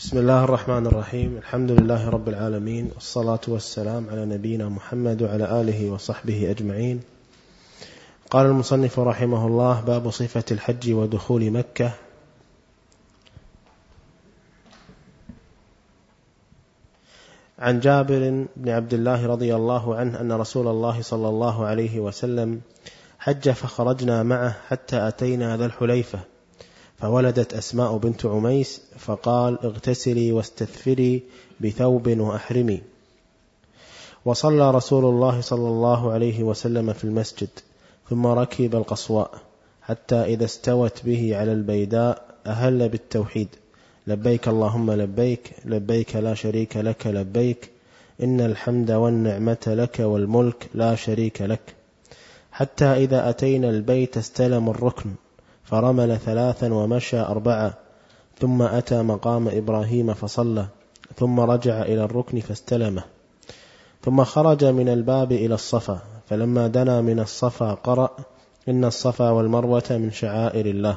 بسم الله الرحمن الرحيم. الحمد لله رب العالمين والصلاة والسلام على نبينا محمد وعلى آله وصحبه أجمعين. قال المصنف رحمه الله باب صفة الحج ودخول مكة. عن جابر بن عبد الله رضي الله عنه أن رسول الله صلى الله عليه وسلم حج فخرجنا معه حتى أتينا ذا الحليفة. فولدت أسماء بنت عميس فقال اغتسلي واستثفري بثوب وأحرمي. وصلى رسول الله صلى الله عليه وسلم في المسجد ثم ركب القصواء حتى إذا استوت به على البيداء أهل بالتوحيد. لبيك اللهم لبيك لبيك لا شريك لك لبيك إن الحمد والنعمة لك والملك لا شريك لك. حتى إذا أتينا البيت استلم الركن. فرمل ثلاثا ومشى أربعة ثم أتى مقام إبراهيم فصلى ثم رجع إلى الركن فاستلمه. ثم خرج من الباب إلى الصفا فلما دنا من الصفا قرأ إن الصفا والمروة من شعائر الله.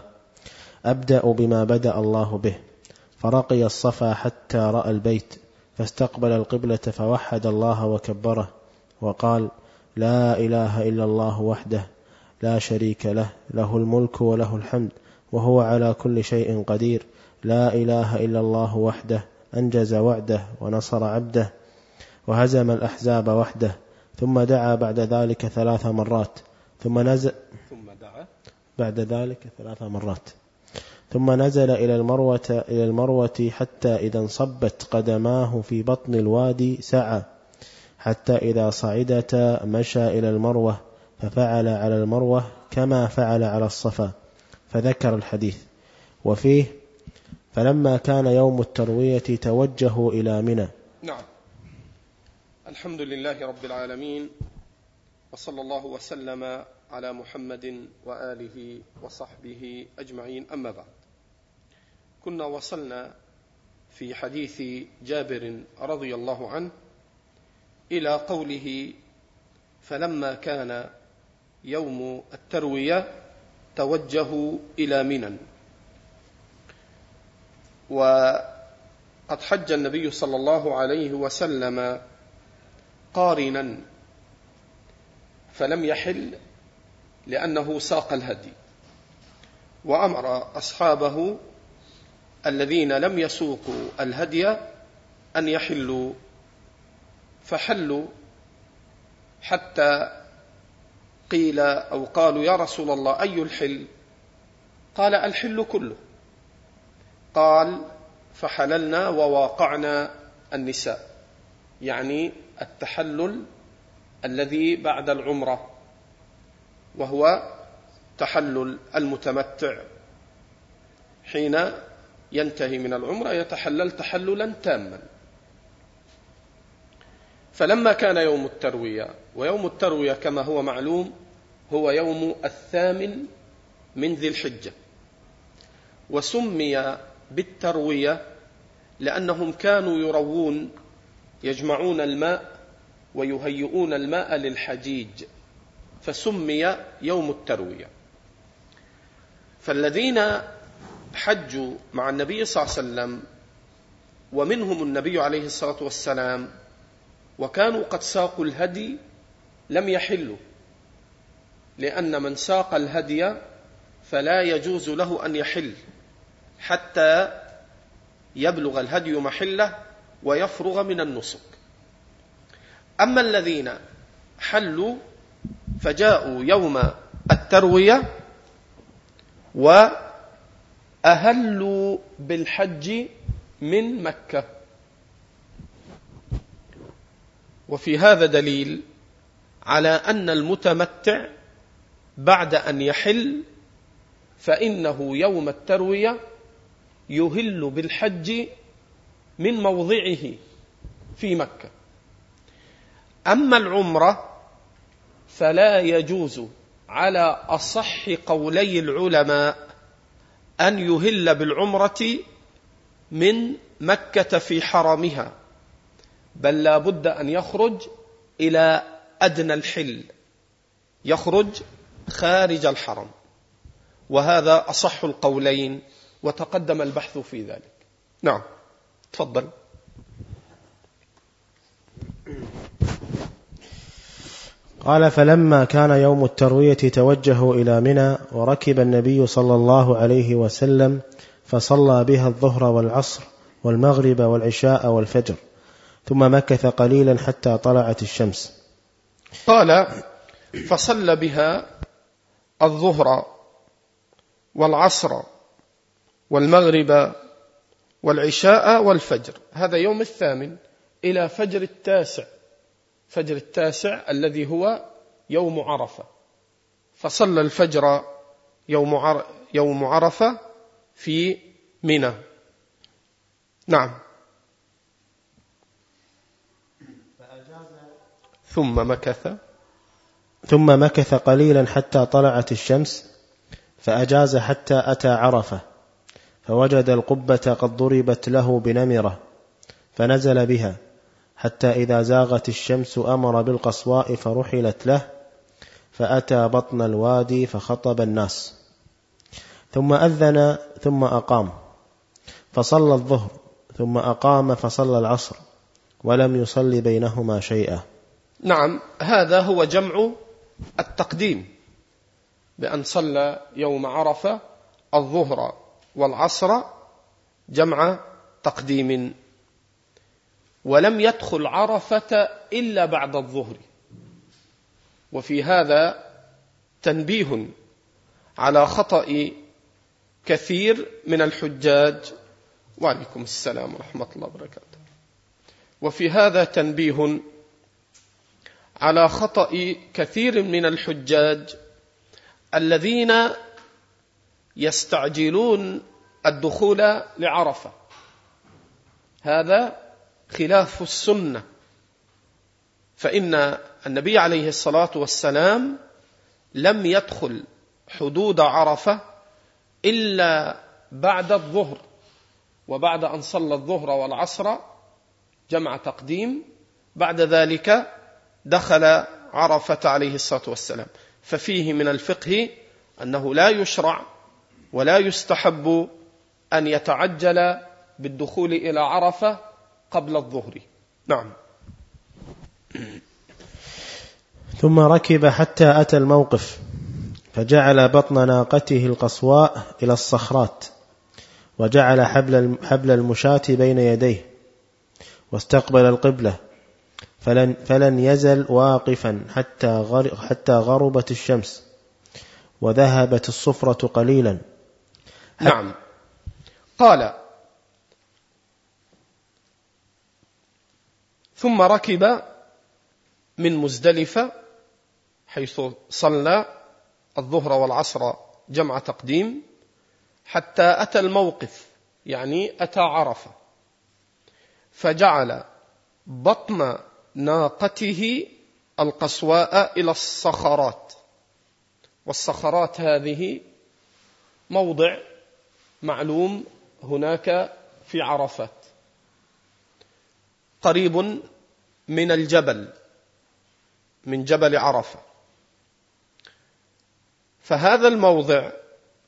أبدأ بما بدأ الله به. فرقي الصفا حتى رأى البيت فاستقبل القبلة فوحد الله وكبره وقال لا إله إلا الله وحده لا شريك له له الملك وله الحمد وهو على كل شيء قدير. لا إله إلا الله وحده أنجز وعده ونصر عبده وهزم الأحزاب وحده ثم دعا بعد ذلك ثلاث مرات ثم نزل ثم دعا. بعد ذلك ثلاث مرات ثم نزل إلى المروة إلى المروة حتى إذا انصبت قدماه في بطن الوادي سعى حتى إذا صعدتا مشى إلى المروة. ففعل على المروة كما فعل على الصفا فذكر الحديث. وفيه فلما كان يوم التروية توجهوا إلى منى. نعم. الحمد لله رب العالمين وصلى الله وسلم على محمد وآله وصحبه أجمعين. أما بعد كنا وصلنا في حديث جابر رضي الله عنه إلى قوله فلما كان يوم التروية توجهوا إلى منى. وقد حج النبي صلى الله عليه وسلم قارنا فلم يحل لأنه ساق الهدي. وأمر أصحابه الذين لم يسوقوا الهدي أن يحلوا فحلوا حتى قيل أو قالوا يا رسول الله أي الحل؟ قال الحل كله. قال فحللنا وواقعنا النساء يعني التحلل الذي بعد العمرة وهو تحلل المتمتع. حين ينتهي من العمرة يتحلل تحللا تاما. فلما كان يوم التروية ويوم التروية كما هو معلوم هو يوم الثامن من ذي الحجة. وسمي بالتروية لأنهم كانوا يروون يجمعون الماء ويهيئون الماء للحجيج. فسمي يوم التروية. فالذين حجوا مع النبي صلى الله عليه وسلم ومنهم النبي عليه الصلاة والسلام وكانوا قد ساقوا الهدي لم يحلوا. لأن من ساق الهدي فلا يجوز له أن يحل حتى يبلغ الهدي محله ويفرغ من النسك. أما الذين حلوا فجاءوا يوم التروية وأهلوا بالحج من مكة. وفي هذا دليل على أن المتمتع بعد أن يحل فإنه يوم التروية يهل بالحج من موضعه في مكة. أما العمرة فلا يجوز على أصح قولي العلماء أن يهل بالعمرة من مكة في حرمها بل لا بد أن يخرج إلى أدنى الحل. يخرج خارج الحرم. وهذا أصح القولين وتقدم البحث في ذلك. نعم. تفضل. قال فلما كان يوم التروية توجهوا إلى منى وركب النبي صلى الله عليه وسلم فصلى بها الظهر والعصر والمغرب والعشاء والفجر ثم مكث قليلا حتى طلعت الشمس. قال فصلى بها الظهر والعصر والمغرب والعشاء والفجر. هذا يوم الثامن إلى فجر التاسع. فجر التاسع الذي هو يوم عرفة. فصلى الفجر يوم يوم عرفة في منى. نعم. ثم مكث. ثم مكث قليلا حتى طلعت الشمس فأجاز حتى أتى عرفة فوجد القبة قد ضربت له بنمرة فنزل بها حتى إذا زاغت الشمس أمر بالقصواء فرحلت له فأتى بطن الوادي فخطب الناس. ثم أذن ثم أقام فصلى الظهر ثم أقام فصلى العصر ولم يصل بينهما شيئا. نعم هذا هو جمع التقديم بأن صلى يوم عرفة الظهر والعصر جمع تقديم. ولم يدخل عرفة إلا بعد الظهر. وفي هذا تنبيه على خطأ كثير من الحجاج. وعليكم السلام ورحمة الله وبركاته. وفي هذا تنبيه على خطأ كثير من الحجاج الذين يستعجلون الدخول لعرفة. هذا خلاف السنة. فإن النبي عليه الصلاة والسلام لم يدخل حدود عرفة إلا بعد الظهر وبعد أن صلى الظهر والعصر جمع تقديم. بعد ذلك دخل عرفة عليه الصلاة والسلام. ففيه من الفقه أنه لا يشرع ولا يستحب أن يتعجل بالدخول إلى عرفة قبل الظهر. نعم. ثم ركب حتى أتى الموقف فجعل بطن ناقته القصواء إلى الصخرات وجعل حبل حبل المشاة بين يديه واستقبل القبلة. فلن, فلن يزل واقفا حتى حتى غربت الشمس وذهبت الصفرة قليلا. نعم. قال ثم ركب من مزدلفة حيث صلى الظهر والعصر جمع تقديم حتى أتى الموقف يعني أتى عرفة فجعل بطن ناقته القصواء إلى الصخرات. والصخرات هذه موضع معلوم هناك في عرفات. قريب من الجبل من جبل عرفة. فهذا الموضع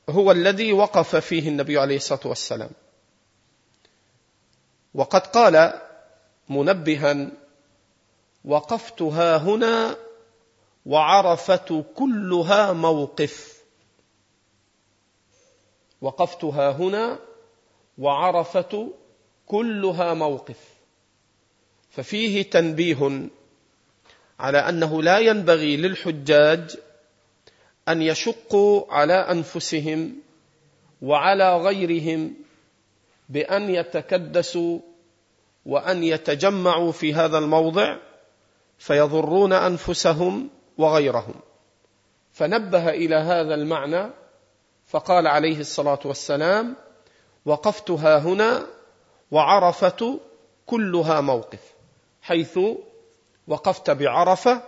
هو الذي وقف فيه النبي عليه الصلاة والسلام. وقد قال منبها وقفت ها هنا وعرفة كلها موقف. وقفت ها هنا وعرفة كلها موقف. ففيه تنبيه على أنه لا ينبغي للحجاج أن يشقوا على أنفسهم وعلى غيرهم بأن يتكدسوا وأن يتجمعوا في هذا الموضع فيضرون أنفسهم وغيرهم. فنبه إلى هذا المعنى فقال عليه الصلاة والسلام وقفت ها هنا وعرفة كلها موقف حيث وقفت بعرفة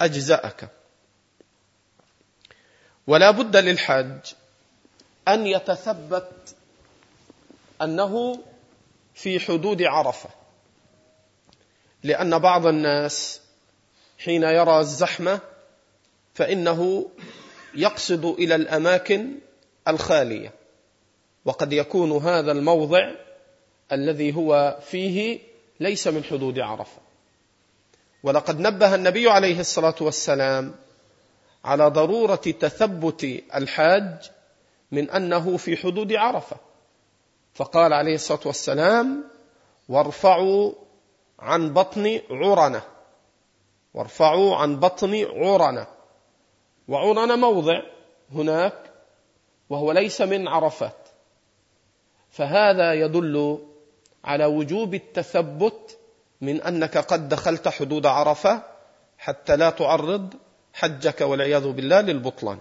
أجزأك. ولا بد للحاج أن يتثبت أنه في حدود عرفة. لأن بعض الناس حين يرى الزحمة فإنه يقصد إلى الأماكن الخالية وقد يكون هذا الموضع الذي هو فيه ليس من حدود عرفة. ولقد نبه النبي عليه الصلاة والسلام على ضرورة تثبت الحاج من أنه في حدود عرفة. فقال عليه الصلاة والسلام وارفعوا عن بطن عرنة. وارفعوا عن بطن عرنة. وعرنة موضع هناك وهو ليس من عرفات. فهذا يدل على وجوب التثبت من أنك قد دخلت حدود عرفة حتى لا تعرض حجك والعياذ بالله للبطلان.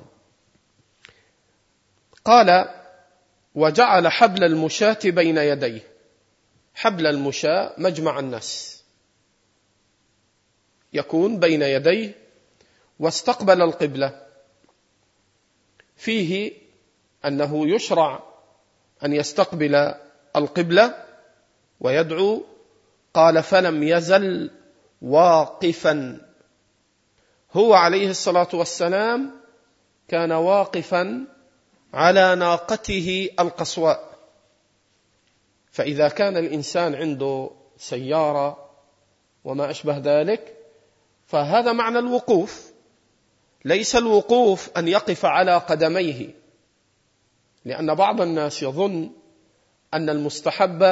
قال وجعل حبل المشاة بين يديه. حبل المشاة مجمع الناس. يكون بين يديه واستقبل القبلة. فيه أنه يشرع أن يستقبل القبلة ويدعو قال فلم يزل واقفا. هو عليه الصلاة والسلام كان واقفا على ناقته القصواء. فإذا كان الإنسان عنده سيارة وما أشبه ذلك فهذا معنى الوقوف. ليس الوقوف أن يقف على قدميه لأن بعض الناس يظن أن المستحب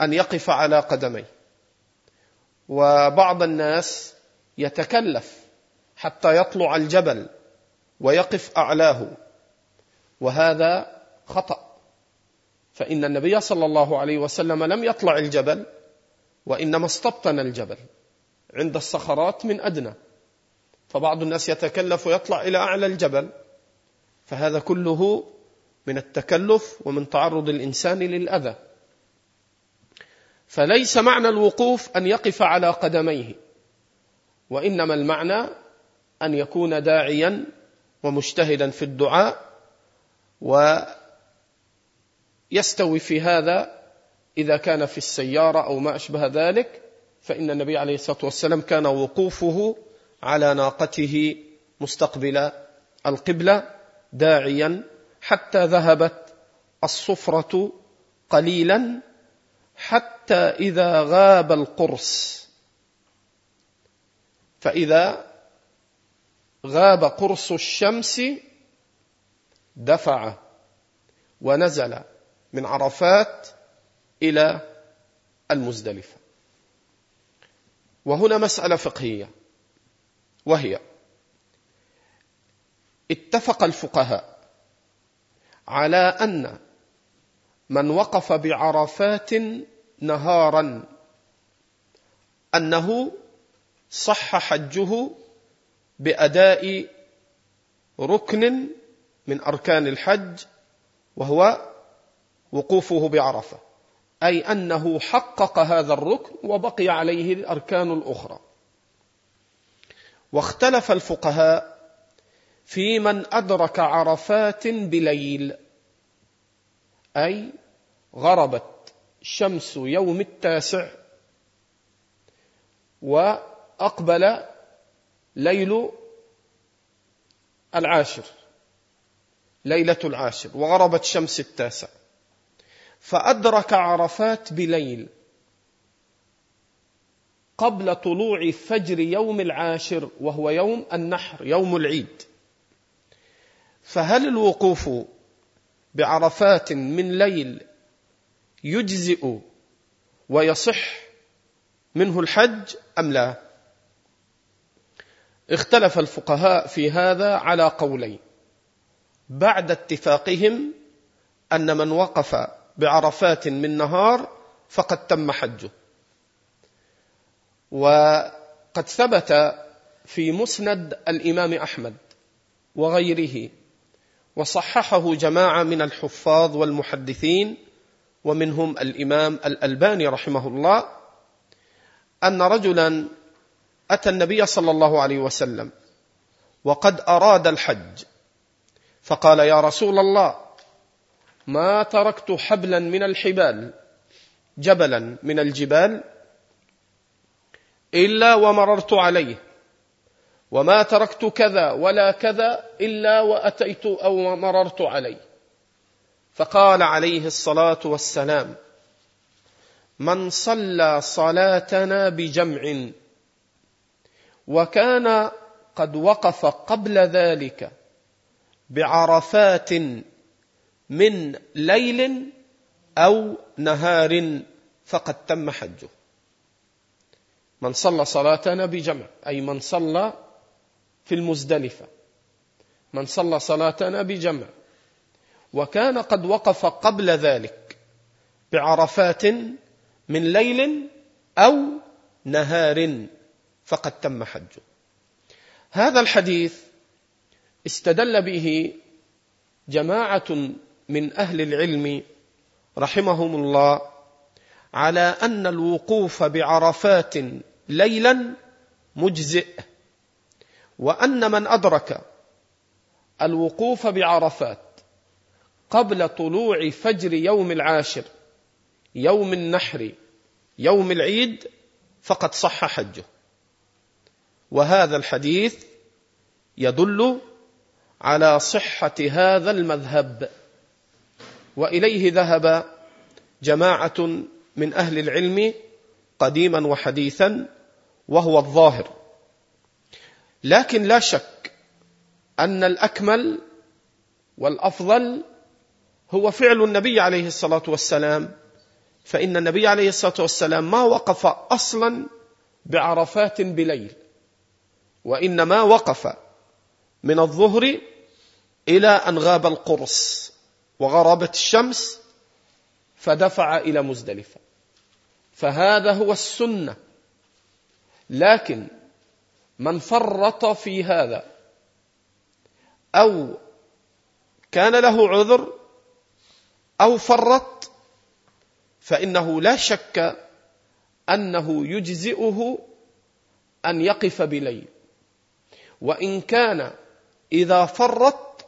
أن يقف على قدميه. وبعض الناس يتكلف حتى يطلع الجبل ويقف أعلاه وهذا خطأ. فإن النبي صلى الله عليه وسلم لم يطلع الجبل وإنما استبطن الجبل عند الصخرات من أدنى. فبعض الناس يتكلف ويطلع إلى أعلى الجبل فهذا كله من التكلف ومن تعرض الإنسان للأذى. فليس معنى الوقوف أن يقف على قدميه وإنما المعنى أن يكون داعيا ومجتهدا في الدعاء ويستوي في هذا إذا كان في السيارة أو ما أشبه ذلك فإن النبي عليه الصلاة والسلام كان وقوفه على ناقته مستقبل القبلة داعيا حتى ذهبت الصفرة قليلا حتى إذا غاب القرص. فإذا غاب قرص الشمس دفع ونزل. من عرفات إلى المزدلفة. وهنا مسألة فقهية وهي اتفق الفقهاء على أن من وقف بعرفات نهارا أنه صح حجه بأداء ركن من أركان الحج وهو وقوفه بعرفة. أي أنه حقق هذا الركن وبقي عليه الأركان الأخرى. واختلف الفقهاء في من أدرك عرفات بليل. أي غربت شمس يوم التاسع وأقبل ليل العاشر ليلة العاشر وغربت شمس التاسع. فأدرك عرفات بليل قبل طلوع فجر يوم العاشر وهو يوم النحر يوم العيد. فهل الوقوف بعرفات من ليل يجزئ ويصح منه الحج أم لا؟ اختلف الفقهاء في هذا على قولين. بعد اتفاقهم أن من وقف بعرفات من نهار فقد تم حجه. وقد ثبت في مسند الإمام أحمد وغيره وصححه جماعة من الحفاظ والمحدثين ومنهم الإمام الألباني رحمه الله أن رجلا أتى النبي صلى الله عليه وسلم وقد أراد الحج فقال يا رسول الله ما تركت حبلا من الحبال جبلا من الجبال إلا ومررت عليه. وما تركت كذا ولا كذا إلا وأتيت أو مررت عليه. فقال عليه الصلاة والسلام من صلى صلاتنا بجمع وكان قد وقف قبل ذلك بعرفات من ليل أو نهار فقد تم حجه. من صلى صلاتنا بجمع أي من صلى في المزدلفة. من صلى صلاتنا بجمع وكان قد وقف قبل ذلك بعرفات من ليل أو نهار فقد تم حجه. هذا الحديث استدل به جماعة من أهل العلم رحمهم الله على أن الوقوف بعرفات ليلا مجزئ وأن من أدرك الوقوف بعرفات قبل طلوع فجر يوم العاشر يوم النحر يوم العيد فقد صح حجه. وهذا الحديث يدل على صحة هذا المذهب. وإليه ذهب جماعة من أهل العلم قديما وحديثا وهو الظاهر. لكن لا شك أن الأكمل والأفضل هو فعل النبي عليه الصلاة والسلام. فإن النبي عليه الصلاة والسلام ما وقف أصلا بعرفات بليل وإنما وقف من الظهر إلى أن غاب القرص. وغربت الشمس فدفع إلى مزدلفة. فهذا هو السنة. لكن من فرط في هذا أو كان له عذر أو فرط فإنه لا شك أنه يجزئه أن يقف بليل. وإن كان إذا فرط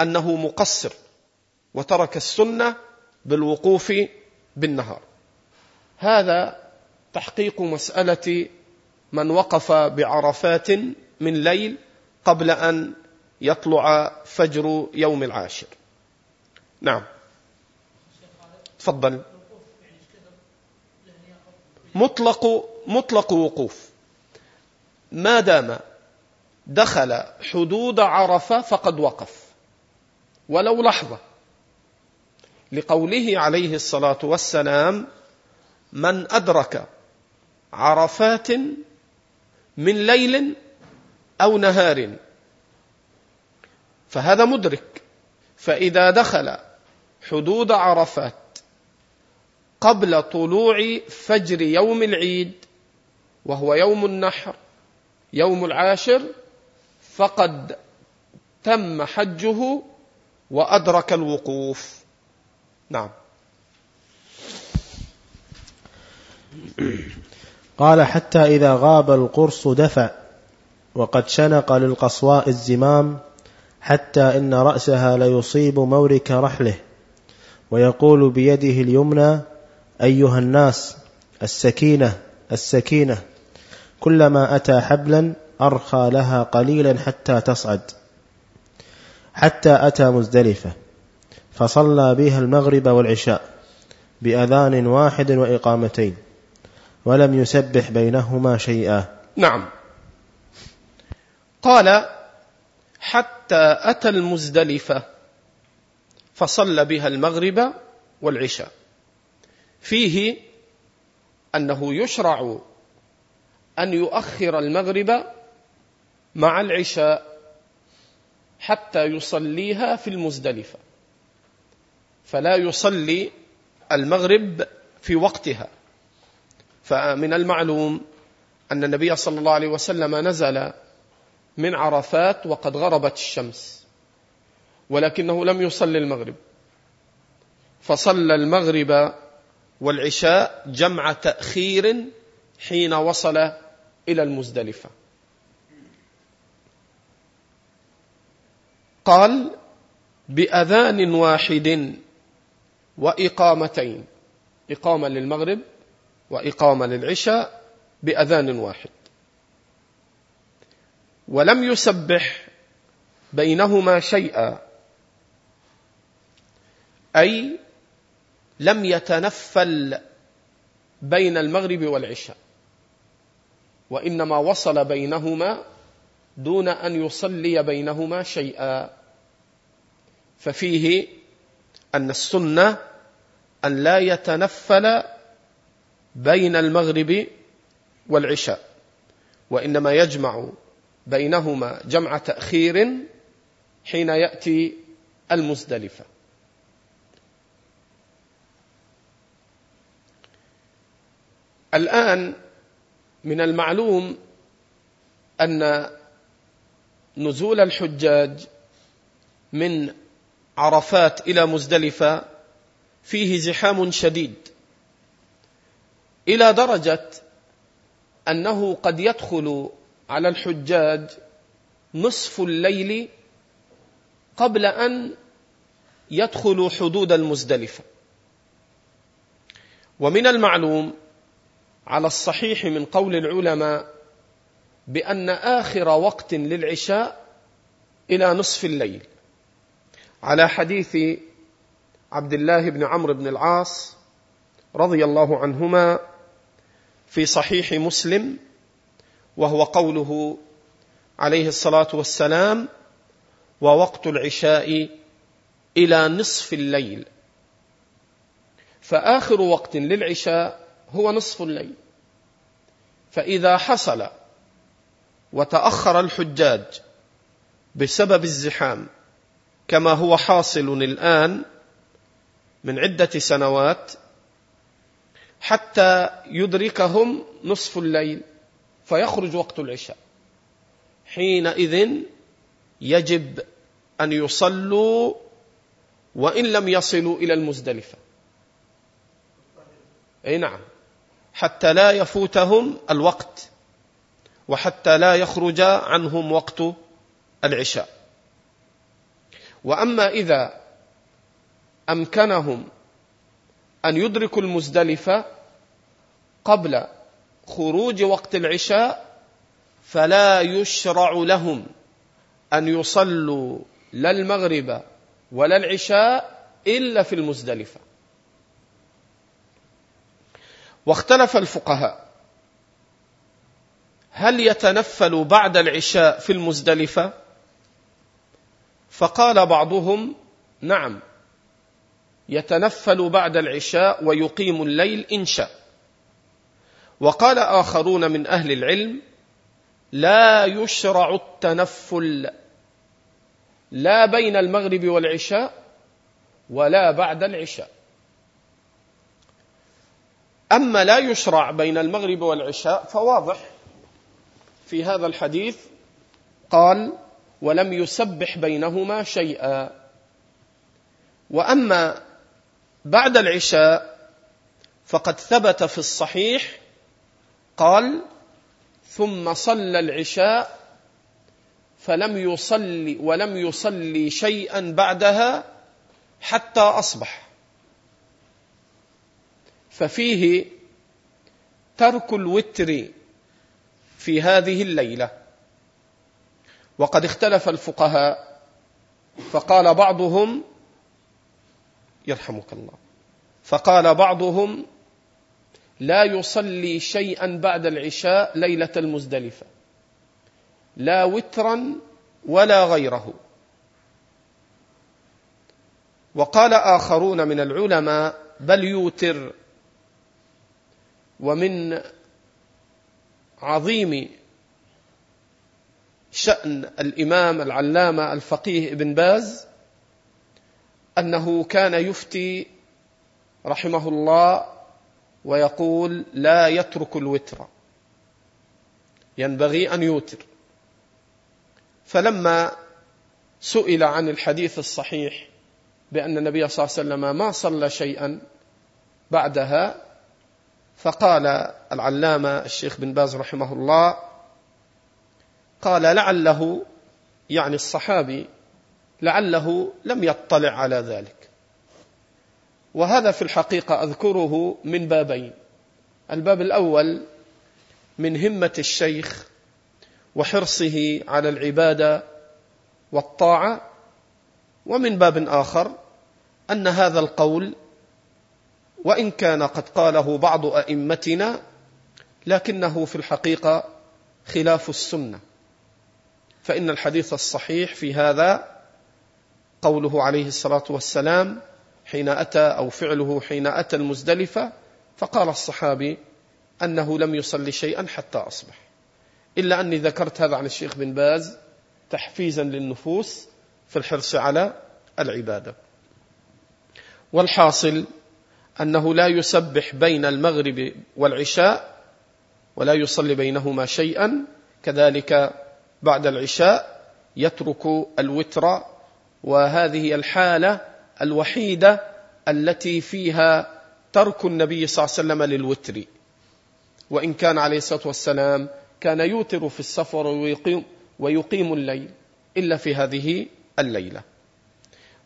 أنه مقصر. وترك السنة بالوقوف بالنهار. هذا تحقيق مسألة من وقف بعرفات من ليل قبل أن يطلع فجر يوم العاشر. نعم. تفضل. مطلق مطلق وقوف. ما دام دخل حدود عرفة فقد وقف. ولو لحظة. لقوله عليه الصلاة والسلام من أدرك عرفات من ليل أو نهار فهذا مدرك. فإذا دخل حدود عرفات قبل طلوع فجر يوم العيد وهو يوم النحر يوم العاشر فقد تم حجه وأدرك الوقوف. نعم. قال حتى إذا غاب القرص دفع وقد شنق للقصواء الزمام حتى إن رأسها ليصيب مورك رحله ويقول بيده اليمنى أيها الناس السكينة السكينة كلما أتى حبلا أرخى لها قليلا حتى تصعد حتى أتى مزدلفة. فصلى بها المغرب والعشاء بأذان واحد وإقامتين ولم يسبح بينهما شيئا. نعم. قال حتى أتى المزدلفة فصلى بها المغرب والعشاء. فيه أنه يشرع أن يؤخر المغرب مع العشاء حتى يصليها في المزدلفة. فلا يصلي المغرب في وقتها. فمن المعلوم أن النبي صلى الله عليه وسلم نزل من عرفات وقد غربت الشمس ولكنه لم يصلي المغرب. فصلى المغرب والعشاء جمع تأخير حين وصل إلى المزدلفة. قال بأذان واحد وإقامتين. إقامة للمغرب وإقامة للعشاء بأذان واحد. ولم يسبح بينهما شيئا أي لم يتنفل بين المغرب والعشاء وإنما وصل بينهما دون أن يصلي بينهما شيئا. ففيه أن السنة أن لا يتنفل بين المغرب والعشاء وإنما يجمع بينهما جمع تأخير حين يأتي المزدلفة. الآن من المعلوم أن نزول الحجاج من عرفات إلى مزدلفة فيه زحام شديد. إلى درجة أنه قد يدخل على الحجاج نصف الليل قبل أن يدخلوا حدود المزدلفة. ومن المعلوم على الصحيح من قول العلماء بأن آخر وقت للعشاء إلى نصف الليل. على حديث عبد الله بن عمرو بن العاص رضي الله عنهما في صحيح مسلم وهو قوله عليه الصلاة والسلام ووقت العشاء إلى نصف الليل فآخر وقت للعشاء هو نصف الليل. فإذا حصل وتأخر الحجاج بسبب الزحام كما هو حاصل الآن من عدة سنوات حتى يدركهم نصف الليل فيخرج وقت العشاء. حينئذ يجب أن يصلوا وإن لم يصلوا إلى المزدلفة. أي نعم. حتى لا يفوتهم الوقت وحتى لا يخرج عنهم وقت العشاء. وأما إذا أمكنهم أن يدركوا المزدلفة قبل خروج وقت العشاء فلا يشرع لهم أن يصلوا لا المغرب ولا العشاء إلا في المزدلفة. واختلف الفقهاء هل يتنفل بعد العشاء في المزدلفة؟ فقال بعضهم نعم. يتنفل بعد العشاء ويقيم الليل إن شاء. وقال آخرون من أهل العلم لا يشرع التنفل لا بين المغرب والعشاء ولا بعد العشاء. أما لا يشرع بين المغرب والعشاء فواضح. في هذا الحديث قال ولم يسبح بينهما شيئا. وأما بعد العشاء فقد ثبت في الصحيح قال ثم صلى العشاء فلم يصلي ولم يصلي شيئا بعدها حتى أصبح. ففيه ترك الوتر في هذه الليلة. وقد اختلف الفقهاء فقال بعضهم يرحمك الله. فقال بعضهم لا يصلي شيئا بعد العشاء ليلة المزدلفة. لا وترا ولا غيره. وقال آخرون من العلماء بل يوتر. ومن عظيم شأن الإمام العلامة الفقيه ابن باز أنه كان يفتي رحمه الله ويقول لا يترك الوتر. ينبغي أن يوتر. فلما سئل عن الحديث الصحيح بأن النبي صلى الله عليه وسلم ما صلى شيئا بعدها فقال العلامة الشيخ بن باز رحمه الله قال لعله يعني الصحابي لعله لم يطلع على ذلك. وهذا في الحقيقة أذكره من بابين. الباب الأول من همة الشيخ وحرصه على العبادة والطاعة ومن باب آخر أن هذا القول وإن كان قد قاله بعض أئمتنا لكنه في الحقيقة خلاف السنة. فإن الحديث الصحيح في هذا قوله عليه الصلاة والسلام حين أتى أو فعله حين أتى المزدلفة فقال الصحابي أنه لم يصلي شيئا حتى أصبح. إلا أني ذكرت هذا عن الشيخ بن باز تحفيزا للنفوس في الحرص على العبادة. والحاصل أنه لا يسبح بين المغرب والعشاء ولا يصلي بينهما شيئا كذلك بعد العشاء يترك الوتر وهذه الحالة الوحيدة التي فيها ترك النبي صلى الله عليه وسلم للوتر. وإن كان عليه الصلاة والسلام كان يوتر في السفر ويقيم, ويقيم الليل إلا في هذه الليلة.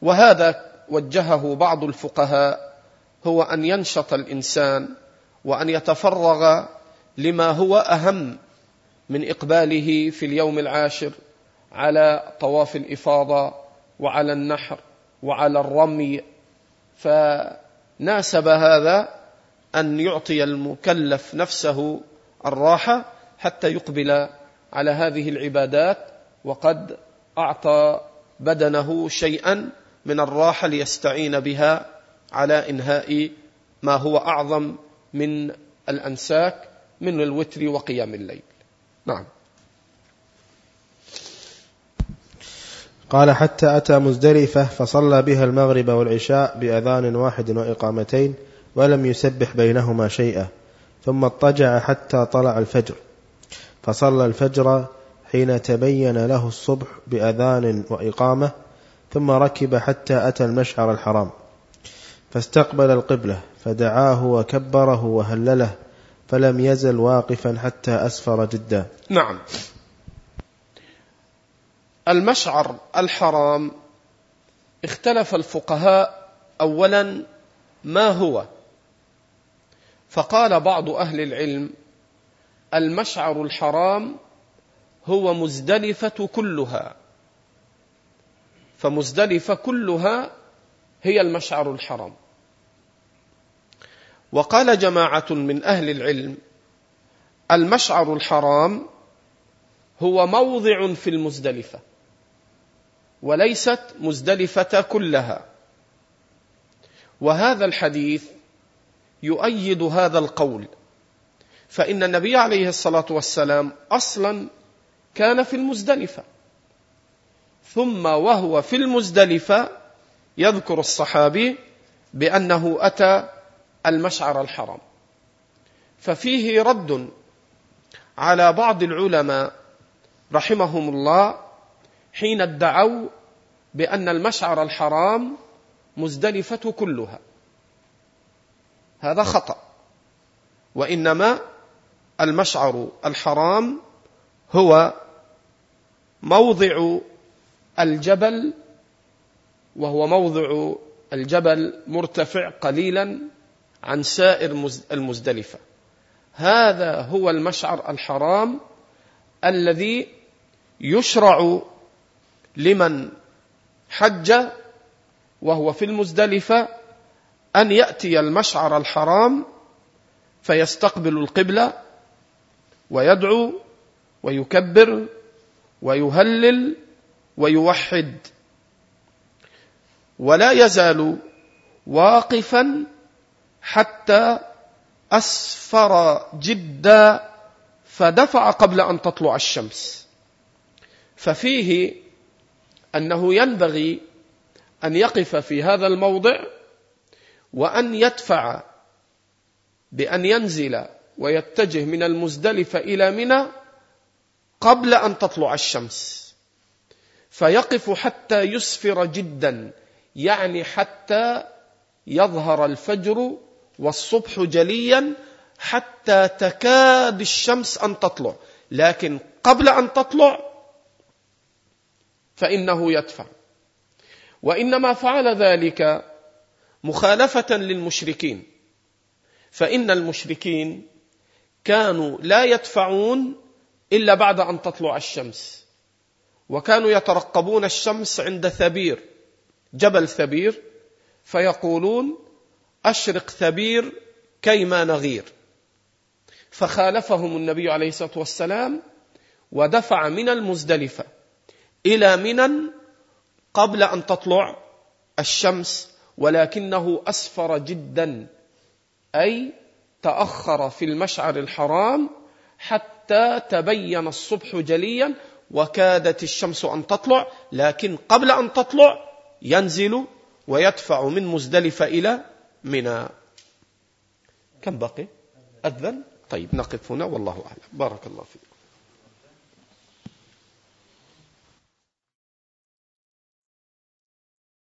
وهذا وجهه بعض الفقهاء هو أن ينشط الإنسان وأن يتفرغ لما هو أهم من إقباله في اليوم العاشر على طواف الإفاضة وعلى النحر وعلى الرمي فناسب هذا أن يعطي المكلف نفسه الراحة حتى يقبل على هذه العبادات وقد أعطى بدنه شيئا من الراحة ليستعين بها على إنهاء ما هو أعظم من الأنساك من الوتر وقيام الليل. نعم. قال حتى أتى مزدلفة فصلى بها المغرب والعشاء بأذان واحد وإقامتين ولم يسبح بينهما شيئا ثم اضطجع حتى طلع الفجر. فصلى الفجر حين تبين له الصبح بأذان وإقامة ثم ركب حتى أتى المشعر الحرام. فاستقبل القبلة فدعاه وكبره وهلله فلم يزل واقفا حتى أسفر جدا. نعم. المشعر الحرام. اختلف الفقهاء اولا ما هو؟ فقال بعض أهل العلم المشعر الحرام هو مزدلفة كلها. فمزدلفة كلها هي المشعر الحرام. وقال جماعة من أهل العلم المشعر الحرام هو موضع في المزدلفة. وليست مزدلفة كلها. وهذا الحديث يؤيد هذا القول فإن النبي عليه الصلاة والسلام أصلا كان في المزدلفة ثم وهو في المزدلفة يذكر الصحابي بأنه أتى المشعر الحرام. ففيه رد على بعض العلماء رحمهم الله حين ادعوا بأن المشعر الحرام مزدلفة كلها. هذا خطأ. وإنما المشعر الحرام هو موضع الجبل وهو موضع الجبل مرتفع قليلا عن سائر المزدلفة. هذا هو المشعر الحرام الذي يشرع لمن حج وهو في المزدلفة أن يأتي المشعر الحرام فيستقبل القبلة ويدعو ويكبر ويهلل ويوحد. ولا يزال واقفا حتى أسفر جدا فدفع قبل أن تطلع الشمس. ففيه أنه ينبغي أن يقف في هذا الموضع وأن يدفع بأن ينزل ويتجه من المزدلفة إلى منى قبل أن تطلع الشمس. فيقف حتى يسفر جدا يعني حتى يظهر الفجر والصبح جليا حتى تكاد الشمس أن تطلع. لكن قبل أن تطلع فإنه يدفع. وإنما فعل ذلك مخالفة للمشركين. فإن المشركين كانوا لا يدفعون إلا بعد أن تطلع الشمس. وكانوا يترقبون الشمس عند ثبير جبل ثبير فيقولون أشرق ثبير كيما نغير. فخالفهم النبي عليه الصلاة والسلام ودفع من المزدلفة. إلى منى قبل أن تطلع الشمس ولكنه أسفر جدا أي تأخر في المشعر الحرام حتى تبين الصبح جليا وكادت الشمس أن تطلع لكن قبل أن تطلع ينزل ويدفع من مزدلفة إلى منى. كم بقي؟ أذن؟ طيب نقف هنا والله أعلم. بارك الله فيك.